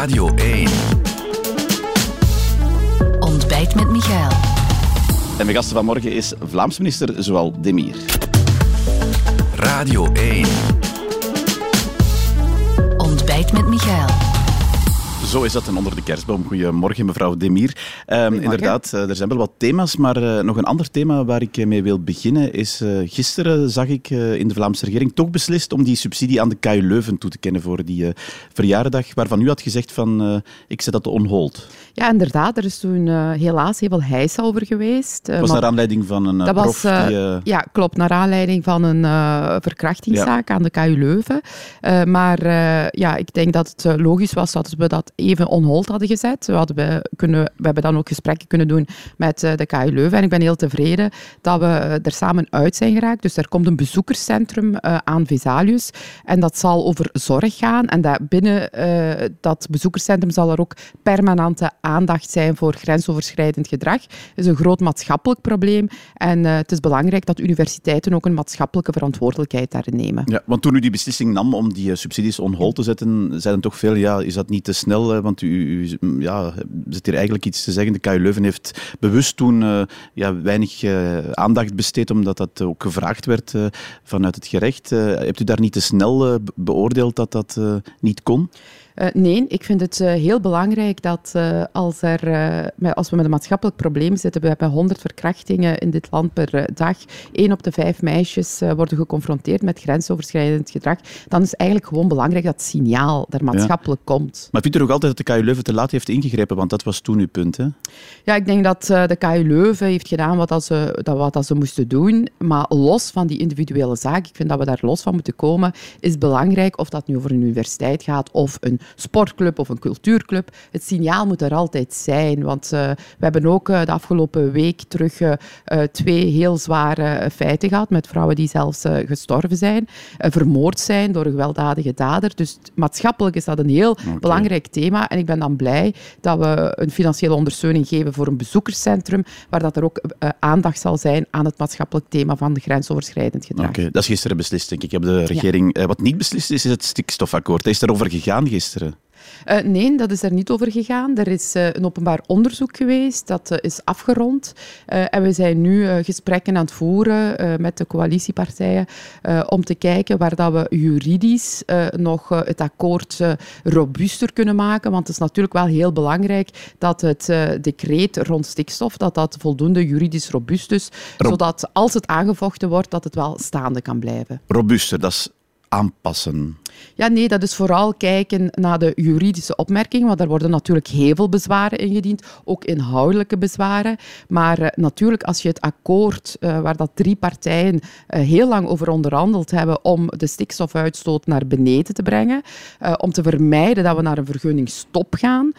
Radio 1. Ontbijt met Michael. En mijn gasten vanmorgen is Vlaams minister Zoal Demir. Radio 1. Ontbijt met Michael. Zo is dat een onder de kerstboom. Goedemorgen, mevrouw Demir. Um, inderdaad, uh, er zijn wel wat thema's, maar uh, nog een ander thema waar ik mee wil beginnen is... Uh, gisteren zag ik in de Vlaamse regering toch beslist om die subsidie aan de KU Leuven toe te kennen voor die verjaardag, waarvan u had gezegd van ik zet dat on hold. Ja, inderdaad. Er is toen helaas heel veel heis over geweest. Was naar aanleiding van een dat prof was, die... Ja, klopt. Naar aanleiding van een verkrachtingszaak ja. aan de KU Leuven. maar ja, ik denk dat het logisch was dat we dat even on hold hadden gezet. We, hadden kunnen, we hebben dan ook gesprekken kunnen doen met eh, de KU Leuven. En ik ben heel tevreden dat we eh, er samen uit zijn geraakt. Dus er komt een bezoekerscentrum uh, aan Vesalius. En dat zal over zorg gaan. En dat binnen dat bezoekerscentrum zal er ook permanente aandacht zijn voor grensoverschrijdend gedrag. Dat is een groot maatschappelijk probleem. En het is belangrijk dat universiteiten ook een maatschappelijke verantwoordelijkheid daarin nemen. Ja, want toen u die beslissing nam om die subsidies on hold te zetten, zeiden toch veel, ja, is dat niet te snel? Want u, u ja, zit hier eigenlijk iets te zeggen. De KU Leuven heeft bewust toen uh, ja, weinig uh, aandacht besteed, omdat dat ook gevraagd werd vanuit het gerecht. hebt u daar niet te snel beoordeeld dat dat niet kon? Uh, nee, ik vind het uh, heel belangrijk dat uh, als, er, als we met een maatschappelijk probleem zitten, we hebben 100 verkrachtingen in dit land per dag, één op de vijf meisjes worden geconfronteerd met grensoverschrijdend gedrag, dan is eigenlijk gewoon belangrijk dat het signaal er maatschappelijk ja. komt. Maar vindt u ook altijd dat de KU Leuven te laat heeft ingegrepen? Want dat was toen uw punt, hè? Ja, ik denk dat de KU Leuven heeft gedaan wat, dat ze, dat, wat dat ze moesten doen, maar los van die individuele zaak, ik vind dat we daar los van moeten komen, is belangrijk of dat nu over een universiteit gaat of een sportclub of een cultuurclub. Het signaal moet er altijd zijn. Want uh, we hebben ook uh, de afgelopen week terug uh, twee heel zware feiten gehad met vrouwen die zelfs gestorven zijn, vermoord zijn door een gewelddadige dader. Dus maatschappelijk is dat een heel okay. belangrijk thema. En ik ben dan blij dat we een financiële ondersteuning geven voor een bezoekerscentrum, waar dat er ook aandacht zal zijn aan het maatschappelijk thema van de grensoverschrijdend gedrag. Oké, okay. dat is gisteren beslist, denk ik. Ik heb de regering... Ja. wat niet beslist is, is het stikstofakkoord. Is daarover gegaan gisteren? Uh, nee, dat is er niet over gegaan. Er is uh, een openbaar onderzoek geweest, dat uh, is afgerond. en we zijn nu gesprekken aan het voeren met de coalitiepartijen om te kijken waar dat we juridisch nog het akkoord robuuster kunnen maken. Want het is natuurlijk wel heel belangrijk dat het decreet rond stikstof dat dat voldoende juridisch robuust is, Rob zodat als het aangevochten wordt, dat het wel staande kan blijven. Robuuster, dat is aanpassen? Ja, nee, dat is vooral kijken naar de juridische opmerkingen, want daar worden natuurlijk heel veel bezwaren ingediend, ook inhoudelijke bezwaren. Maar uh, natuurlijk, als je het akkoord, uh, waar dat drie partijen uh, heel lang over onderhandeld hebben om de stikstofuitstoot naar beneden te brengen, om te vermijden dat we naar een vergunningstop gaan,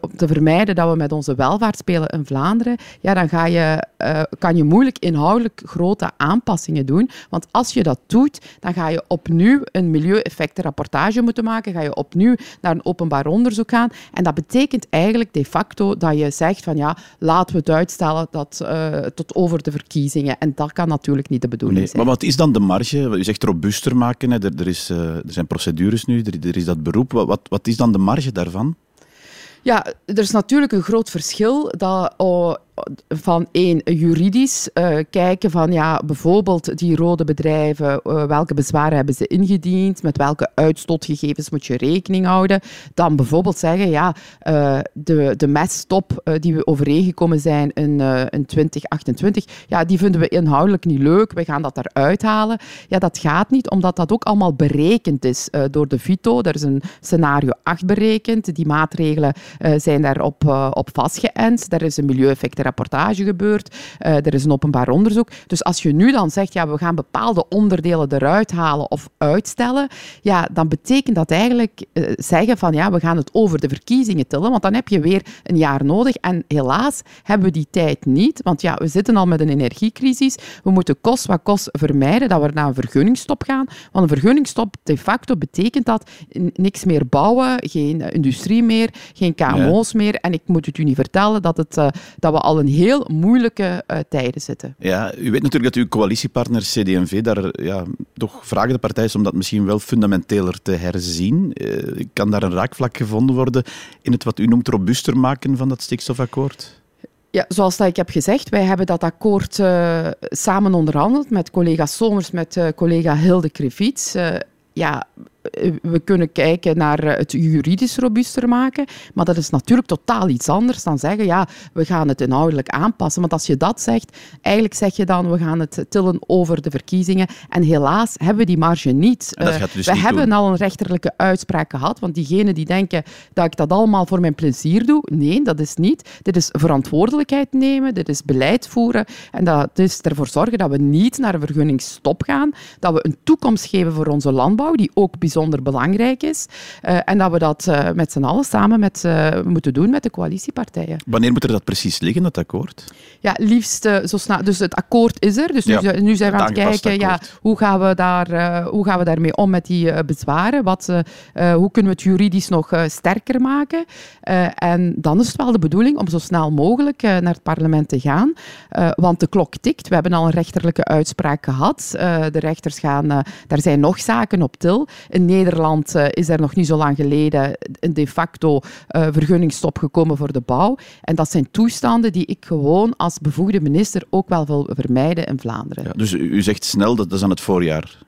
om te vermijden dat we met onze welvaart spelen in Vlaanderen, ja, dan ga je, kan je moeilijk inhoudelijk grote aanpassingen doen. Want als je dat doet, dan ga je opnieuw een milieueffectenrapportage moeten maken, ga je opnieuw naar een openbaar onderzoek gaan. En dat betekent eigenlijk de facto dat je zegt van ja, laten we het uitstellen dat, uh, tot over de verkiezingen. En dat kan natuurlijk niet de bedoeling nee, zijn. Maar wat is dan de marge? U zegt robuuster maken, hè. Er, er, is, uh, er zijn procedures nu, er, er is dat beroep. Wat, wat is dan de marge daarvan? Ja, er is natuurlijk een groot verschil dat, oh, van één, juridisch uh, kijken van ja, bijvoorbeeld die rode bedrijven, uh, welke bezwaren hebben ze ingediend, met welke uitstootgegevens moet je rekening houden. Dan bijvoorbeeld zeggen, ja, uh, de, de meststop die we overeengekomen zijn in, in 2028, ja, die vinden we inhoudelijk niet leuk, we gaan dat eruit halen. Ja, dat gaat niet, omdat dat ook allemaal berekend is door de VITO. Er is een scenario 8 berekend, die maatregelen zijn daarop op vastgeënt. Er is een milieueffect rapportage gebeurd, uh, er is een openbaar onderzoek. Dus als je nu dan zegt, ja, we gaan bepaalde onderdelen eruit halen of uitstellen, ja, dan betekent dat eigenlijk uh, zeggen van, ja, we gaan het over de verkiezingen tillen, want dan heb je weer een jaar nodig. En helaas hebben we die tijd niet, want ja, we zitten al met een energiecrisis. We moeten kost wat kost vermijden dat we naar een vergunningstop gaan, want een vergunningstop de facto betekent dat niks meer bouwen, geen industrie meer, geen KMO's ja. meer. En ik moet het u niet vertellen dat, het, dat we al al in heel moeilijke uh, tijden zitten. Ja, u weet natuurlijk dat uw coalitiepartner CD&V daar ja, toch vragen de partij is om dat misschien wel fundamenteler te herzien. Uh, kan daar een raakvlak gevonden worden in het wat u noemt robuuster maken van dat stikstofakkoord? Ja, zoals dat ik heb gezegd, wij hebben dat akkoord uh, samen onderhandeld met collega Somers, met collega Hilde Krevits. Uh, ja, eh, we kunnen kijken naar eh, het juridisch robuuster maken, maar dat is natuurlijk totaal iets anders dan zeggen, ja, we gaan het inhoudelijk aanpassen. Want als je dat zegt, eigenlijk zeg je dan, we gaan het tillen over de verkiezingen. En helaas hebben we die marge niet. Uh, dus we niet hebben doen. al een rechterlijke uitspraak gehad, want diegenen die denken dat ik dat allemaal voor mijn plezier doe, nee, dat is niet. Dit is verantwoordelijkheid nemen, dit is beleid voeren en dat is ervoor zorgen dat we niet naar een vergunningsstop gaan, dat we een toekomst geven voor onze landbouw, die ook bijzonder bijzonder belangrijk is. Uh, en dat we dat uh, met z'n allen samen met, uh, moeten doen met de coalitiepartijen. Wanneer moet er dat precies liggen, dat akkoord? Ja, liefst zo snel. Dus het akkoord is er. Dus nu, Ja, nu zijn we aan het kijken, ja, hoe, gaan we daar, hoe gaan we daarmee om met die bezwaren? Wat, hoe kunnen we het juridisch nog sterker maken? en dan is het wel de bedoeling om zo snel mogelijk naar het parlement te gaan. want de klok tikt. We hebben al een rechterlijke uitspraak gehad. de rechters gaan, daar zijn nog zaken op til. In Nederland uh, is er nog niet zo lang geleden een de facto uh, vergunningsstop gekomen voor de bouw. En dat zijn toestanden die ik gewoon als bevoegde minister ook wel wil vermijden in Vlaanderen. Ja, dus u zegt snel, dat is aan het voorjaar.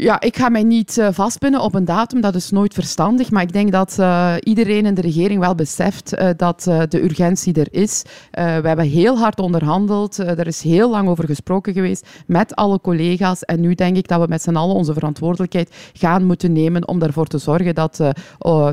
Ja, ik ga mij niet uh, op een datum, dat is nooit verstandig. Maar ik denk dat uh, iedereen in de regering wel beseft uh, dat de urgentie er is. we hebben heel hard onderhandeld. er is heel lang over gesproken geweest met alle collega's. En nu denk ik dat we met z'n allen onze verantwoordelijkheid gaan moeten nemen om ervoor te zorgen dat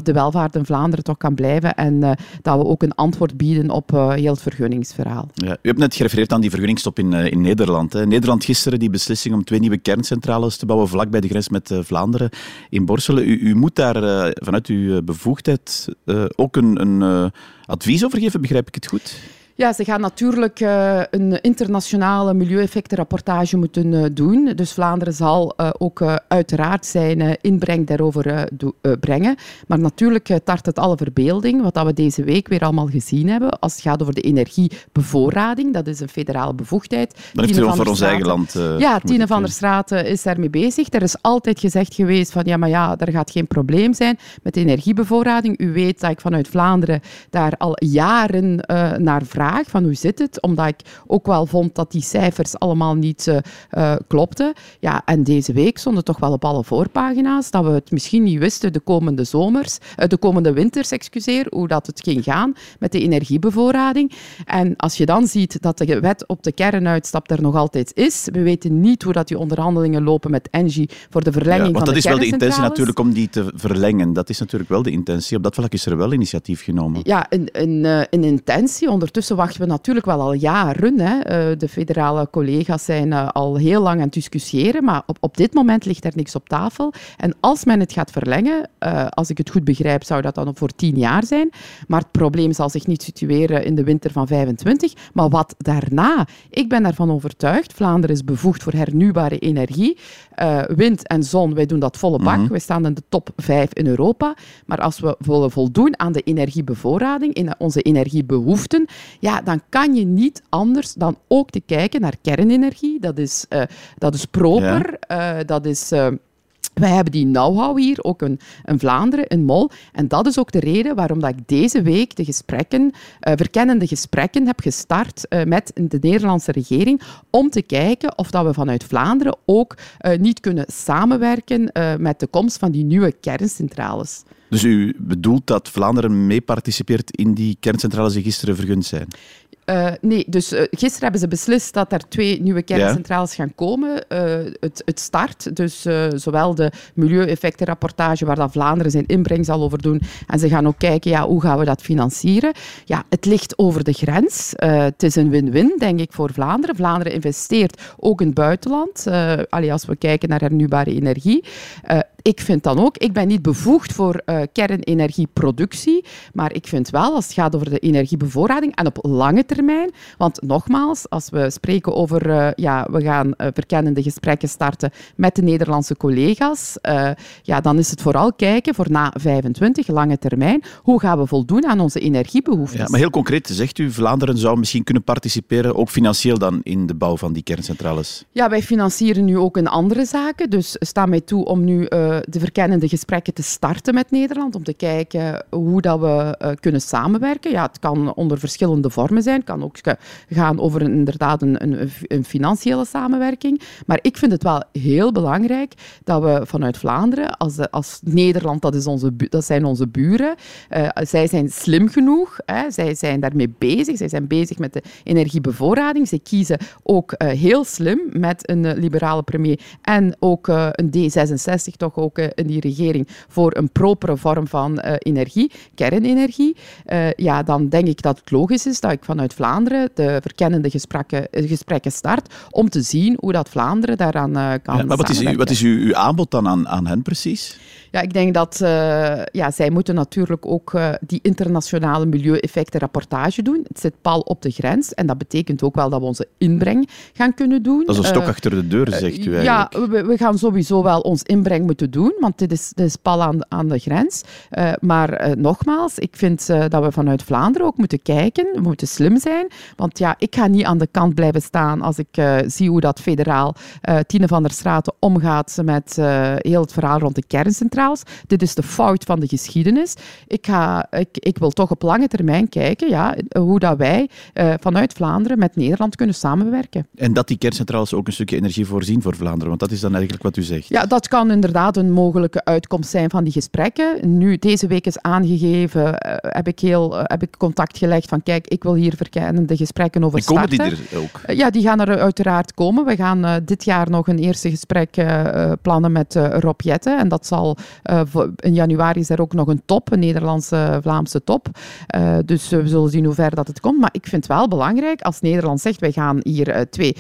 de welvaart in Vlaanderen toch kan blijven. En dat we ook een antwoord bieden op heel het vergunningsverhaal. Ja, u hebt net gerefereerd aan die vergunningsstop in, in Nederland. Hè. Nederland gisteren die beslissing om twee nieuwe kerncentrales te bouwen vlak bij de grens met uh, Vlaanderen in Borselen. U, u moet daar uh, vanuit uw bevoegdheid uh, ook een, een advies over geven, begrijp ik het goed? Ja, ze gaan natuurlijk uh, een internationale milieueffectenrapportage moeten uh, doen. Dus Vlaanderen zal uh, ook uiteraard zijn inbreng daarover brengen. Maar natuurlijk tart het alle verbeelding, wat dat we deze week weer allemaal gezien hebben. Als het gaat over de energiebevoorrading, dat is een federale bevoegdheid. Dan heeft u voor ons eigen land. ja, Tine van der Straten is daarmee bezig. Er is altijd gezegd geweest van ja, maar ja, er gaat geen probleem zijn met de energiebevoorrading. U weet dat ik vanuit Vlaanderen daar al jaren naar vraag, van hoe zit het? Omdat ik ook wel vond dat die cijfers allemaal niet uh, uh, klopten. Ja, en deze week stonden toch wel op alle voorpagina's dat we het misschien niet wisten de komende zomers, de komende winters, excuseer, hoe dat het ging gaan met de energiebevoorrading. En als je dan ziet dat de wet op de kernuitstap er nog altijd is, we weten niet hoe dat die onderhandelingen lopen met Engie voor de verlenging Ja, want van dat de is wel de intentie natuurlijk om die te verlengen. Dat is natuurlijk wel de intentie. Op dat vlak is er wel initiatief genomen. Ja, een, een, eh, een intentie. Ondertussen wachten we natuurlijk wel al jaren. Hè. Eh, De federale collega's zijn eh, al heel lang aan het discussiëren, maar op, op dit moment ligt er niks op tafel. En als men het gaat verlengen, eh, als ik het goed begrijp, zou dat dan voor tien jaar zijn. Maar het probleem zal zich niet situeren in de winter van 25, maar wat daarna. Ik ben daarvan overtuigd. Vlaanderen is bevoegd voor hernieuwbare energie. Wind en zon, wij doen dat volle bak. Mhm. We staan in de top 5 in Europa. Maar als we willen voldoen aan de energiebevoorrading, in onze energiebehoeften, ja, dan kan je niet anders dan ook te kijken naar kernenergie. Dat is, eh, dat is proper, eh, dat is... wij hebben die know-how hier, ook in, in Vlaanderen, in Mol. En dat is ook de reden waarom dat ik deze week de gesprekken, eh, verkennende gesprekken heb gestart eh, met de Nederlandse regering om te kijken of dat we vanuit Vlaanderen ook eh, niet kunnen samenwerken met de komst van die nieuwe kerncentrales. Dus u bedoelt dat Vlaanderen mee participeert in die kerncentrales die gisteren vergund zijn? Uh, nee, dus uh, gisteren hebben ze beslist dat er twee nieuwe kerncentrales gaan komen. Uh, het, het, start, dus zowel de milieueffectenrapportage, waar dat Vlaanderen zijn inbreng zal over doen, en ze gaan ook kijken, ja, hoe gaan we dat financieren? Ja, het ligt over de grens. het is een win-win, denk ik, voor Vlaanderen. Vlaanderen investeert ook in het buitenland, allee, als we kijken naar hernieuwbare energie ik vind dan ook, ik ben niet bevoegd voor uh, kernenergieproductie, maar ik vind wel, als het gaat over de energiebevoorrading en op lange termijn, want nogmaals, als we spreken over, uh, ja, we gaan uh, verkennende gesprekken starten met de Nederlandse collega's, ja, dan is het vooral kijken voor na 25, lange termijn, hoe gaan we voldoen aan onze energiebehoeften. Ja, maar heel concreet zegt u, Vlaanderen zou misschien kunnen participeren, ook financieel dan, in de bouw van die kerncentrales. Ja, wij financieren nu ook in andere zaken, dus sta mij toe om nu de verkennende gesprekken te starten met Nederland, om te kijken hoe dat we uh, kunnen samenwerken. Ja, het kan onder verschillende vormen zijn. Het kan ook gaan over een, inderdaad een, een, een, financiële samenwerking. Maar ik vind het wel heel belangrijk dat we vanuit Vlaanderen, als, als Nederland, dat, is onze, dat zijn onze buren, uh, zij zijn slim genoeg, hè, zij zijn daarmee bezig, zij zijn bezig met de energiebevoorrading. Zij kiezen ook uh, heel slim met een liberale premier en ook een D66 toch ook in die regering voor een propere vorm van uh, energie, kernenergie, uh, ja, dan denk ik dat het logisch is dat ik vanuit Vlaanderen de verkennende gesprekken, eh, gesprekken start om te zien hoe dat Vlaanderen daaraan kan ja, Maar wat is, uw, wat is uw, uw aanbod dan aan, aan hen precies? Ja, ik denk dat uh, ja, zij moeten natuurlijk ook uh, die internationale milieueffecten rapportage doen. Het zit pal op de grens en dat betekent ook wel dat we onze inbreng gaan kunnen doen. Dat is een stok uh, achter de deur, zegt u eigenlijk. Ja, we, we, gaan sowieso wel ons inbreng moeten doen, want dit is, dit is pal aan, aan de grens. maar nogmaals, ik vind dat we vanuit Vlaanderen ook moeten kijken. We moeten slim zijn, want ja, ik ga niet aan de kant blijven staan als ik zie hoe dat federaal Tine van der Straten omgaat met heel het verhaal rond de kerncentrale. Dit is de fout van de geschiedenis. Ik, ga, ik, ik wil toch op lange termijn kijken ja, hoe dat wij uh, vanuit Vlaanderen met Nederland kunnen samenwerken. En dat die kerncentrales ook een stukje energie voorzien voor Vlaanderen, want dat is dan eigenlijk wat u zegt. Ja, dat kan inderdaad een mogelijke uitkomst zijn van die gesprekken. Nu, deze week is aangegeven, uh, heb, ik heel, uh, heb ik contact gelegd van kijk, ik wil hier verkennende gesprekken over en komen starten. die er ook? ja, die gaan er uiteraard komen. We gaan dit jaar nog een eerste gesprek plannen met Rob Jette en dat zal in januari is er ook nog een top, een Nederlandse-Vlaamse top. Uh, dus we zullen zien hoe ver dat het komt. Maar ik vind het wel belangrijk als Nederland zegt wij gaan hier twee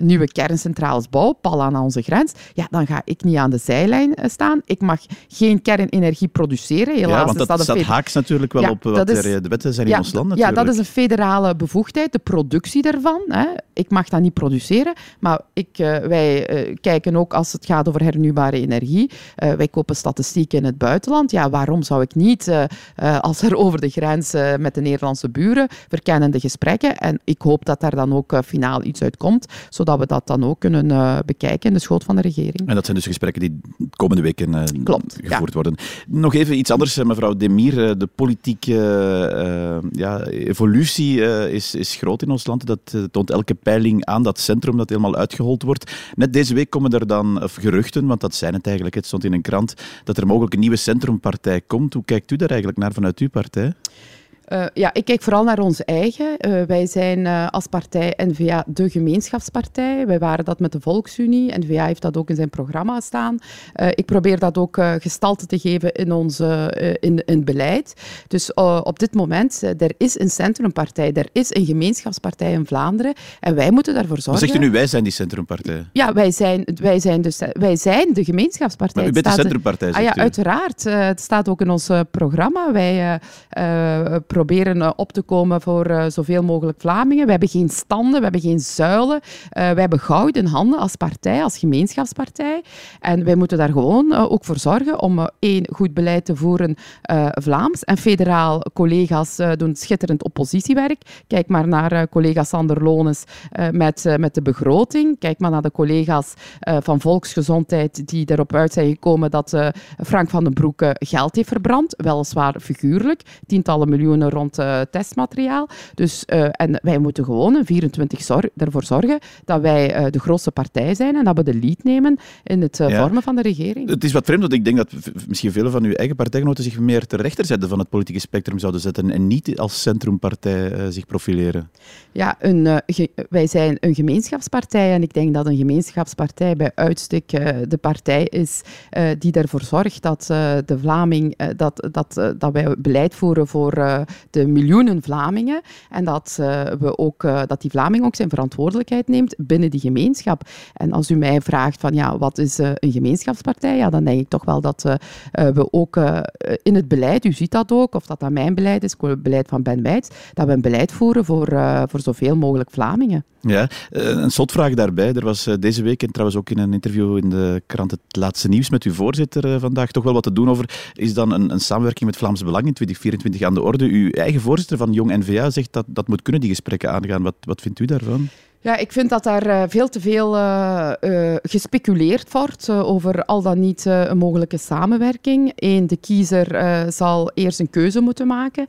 nieuwe kerncentrales bouwen, pal aan onze grens. Ja, dan ga ik niet aan de zijlijn staan. Ik mag geen kernenergie produceren. Helaas ja, want dat, dat staat haaks natuurlijk wel ja, op wat is, de wetten zijn ja, in ons land. Natuurlijk. Ja, dat is een federale bevoegdheid, de productie daarvan. Hè. Ik mag dat niet produceren, maar ik, wij kijken ook als het gaat over hernieuwbare energie. wij kopen statistiek in het buitenland. Ja, waarom zou ik niet, uh, uh, als er over de grens uh, met de Nederlandse buren, verkennende gesprekken. En ik hoop dat daar dan ook finaal iets uitkomt, zodat we dat dan ook kunnen bekijken in de schoot van de regering. En dat zijn dus gesprekken die de komende weken Klopt, gevoerd ja. worden. Nog even iets anders, mevrouw Demir. De politieke ja, evolutie is, is groot in ons land. Dat toont elke peiling aan, dat centrum dat helemaal uitgehold wordt. Net deze week komen er dan of geruchten, want dat zijn het eigenlijk, het stond in een krant, dat er mogelijk een nieuwe centrumpartij komt. Hoe kijkt u daar eigenlijk naar vanuit uw partij? Uh, ja, ik kijk vooral naar ons eigen. Uh, wij zijn uh, als partij N-VA de gemeenschapspartij. Wij waren dat met de Volksunie. N-VA heeft dat ook in zijn programma staan. ik probeer dat ook gestalte te geven in ons in, in beleid. Dus op dit moment, er is een centrumpartij, er is een gemeenschapspartij in Vlaanderen. En wij moeten daarvoor zorgen... Maar zegt u nu, wij zijn die centrumpartij? Ja, wij zijn, wij zijn, dus, wij zijn de gemeenschapspartij. Maar u bent de centrumpartij, ah, ja, uiteraard. het staat ook in ons programma. Wij proberen op te komen voor uh, zoveel mogelijk Vlamingen. We hebben geen standen, we hebben geen zuilen. Uh, wij hebben goud in handen als partij, als gemeenschapspartij. En wij moeten daar gewoon ook voor zorgen om één, goed beleid te voeren Vlaams. En federaal collega's doen schitterend oppositiewerk. Kijk maar naar collega Sander Lones met, met de begroting. Kijk maar naar de collega's van Volksgezondheid die erop uit zijn gekomen dat Frank van den Broek geld heeft verbrand. Weliswaar figuurlijk, tientallen miljoenen rond uh, testmateriaal. Dus, uh, en wij moeten gewoon in 24 zor ervoor zorgen dat wij uh, de grootste partij zijn en dat we de lead nemen in het ja. vormen van de regering. Het is wat vreemd, want ik denk dat misschien vele van uw eigen partijgenoten zich meer ter rechterzijde van het politieke spectrum zouden zetten en niet als centrumpartij zich profileren. Ja, een, wij zijn een gemeenschapspartij en ik denk dat een gemeenschapspartij bij uitstek de partij is die ervoor zorgt dat de Vlaming, dat, dat, dat wij beleid voeren voor de miljoenen Vlamingen. En dat, we ook, dat die Vlaming ook zijn verantwoordelijkheid neemt binnen die gemeenschap. En als u mij vraagt van ja, wat is een gemeenschapspartij? Ja, dan denk ik toch wel dat we ook in het beleid, u ziet dat ook, of dat dat mijn beleid is, het beleid van Ben Wijts, dat we een beleid voeren voor, voor zoveel mogelijk Vlamingen. Ja, een slotvraag daarbij. Er was deze week, en trouwens ook in een interview in de krant Het Laatste Nieuws met uw voorzitter vandaag, toch wel wat te doen over, is dan een, een samenwerking met Vlaams Belang in 2024 aan de orde. Uw eigen voorzitter van Jong NVA zegt dat dat moet kunnen, die gesprekken aangaan. Wat, wat vindt u daarvan? Ja, ik vind dat daar uh, veel te veel uh, uh, gespeculeerd wordt over al dan niet een mogelijke samenwerking. Eén, de kiezer zal eerst een keuze moeten maken.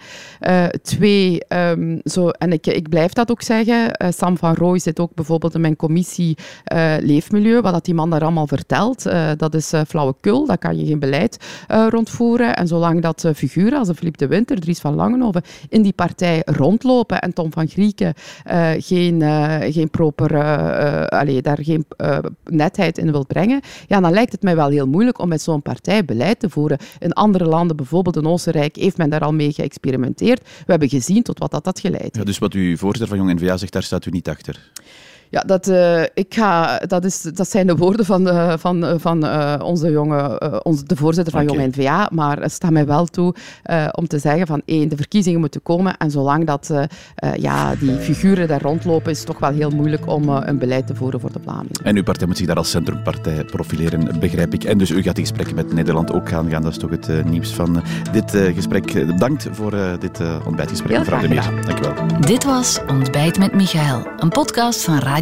twee, um, zo, en ik, ik blijf dat ook zeggen, Sam van Rooij zit ook bijvoorbeeld in mijn commissie Leefmilieu. Wat dat die man daar allemaal vertelt, dat is flauwekul. Daar kan je geen beleid rondvoeren. En zolang dat figuren als Philippe de Winter, Dries van Langenhoven in die partij rondlopen en Tom van Grieken geen, geen geen proper, uh, daar geen uh, netheid in wil brengen, ja, dan lijkt het mij wel heel moeilijk om met zo'n partij beleid te voeren. In andere landen, bijvoorbeeld in Oostenrijk, heeft men daar al mee geëxperimenteerd. We hebben gezien tot wat dat had geleid. Ja, dus wat uw voorzitter van Jong N-VA zegt, daar staat u niet achter? Ja, dat, uh, ik ga, dat, is, dat zijn de woorden van, uh, van, uh, van onze jonge, onze, de voorzitter van okay. Jong N-VA. Maar het staat mij wel toe om te zeggen van één, de verkiezingen moeten komen. En zolang dat, ja, die figuren daar rondlopen, is het toch wel heel moeilijk om een beleid te voeren voor de Vlamingen. En uw partij moet zich daar als centrumpartij profileren, begrijp ik. En dus u gaat die gesprekken met Nederland ook gaan gaan. Dat is toch het nieuws van dit gesprek. Bedankt voor dit ontbijtgesprek, mevrouw de Meer. Dank u wel. Dit was Ontbijt met Michael, een podcast van Radio